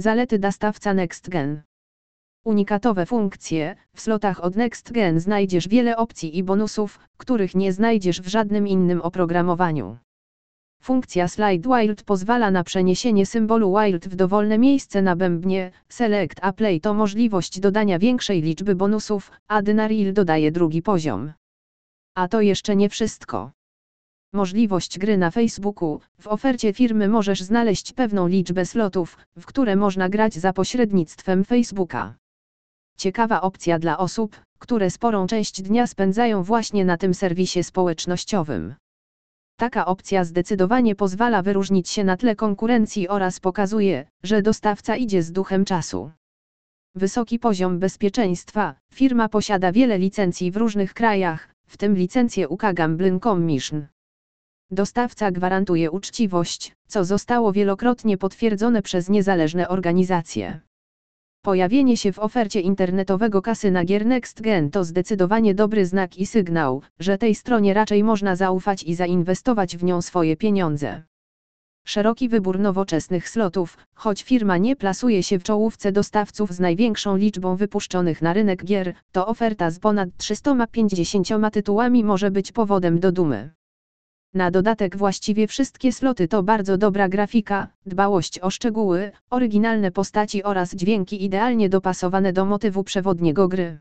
Zalety dostawca NextGen. Unikatowe funkcje. W slotach od NextGen znajdziesz wiele opcji i bonusów, których nie znajdziesz w żadnym innym oprogramowaniu. Funkcja Slide Wild pozwala na przeniesienie symbolu Wild w dowolne miejsce na bębnie. Select a Play to możliwość dodania większej liczby bonusów, a Dynaril dodaje drugi poziom. A to jeszcze nie wszystko. Możliwość gry na Facebooku. W ofercie firmy możesz znaleźć pewną liczbę slotów, w które można grać za pośrednictwem Facebooka. Ciekawa opcja dla osób, które sporą część dnia spędzają właśnie na tym serwisie społecznościowym. Taka opcja zdecydowanie pozwala wyróżnić się na tle konkurencji oraz pokazuje, że dostawca idzie z duchem czasu. Wysoki poziom bezpieczeństwa. Firma posiada wiele licencji w różnych krajach, w tym licencję UK Gambling Commission. Dostawca gwarantuje uczciwość, co zostało wielokrotnie potwierdzone przez niezależne organizacje. Pojawienie się w ofercie internetowego kasyna gier NextGen to zdecydowanie dobry znak i sygnał, że tej stronie raczej można zaufać i zainwestować w nią swoje pieniądze. Szeroki wybór nowoczesnych slotów, choć firma nie plasuje się w czołówce dostawców z największą liczbą wypuszczonych na rynek gier, to oferta z ponad 350 tytułami może być powodem do dumy. Na dodatek właściwie wszystkie sloty to bardzo dobra grafika, dbałość o szczegóły, oryginalne postaci oraz dźwięki idealnie dopasowane do motywu przewodniego gry.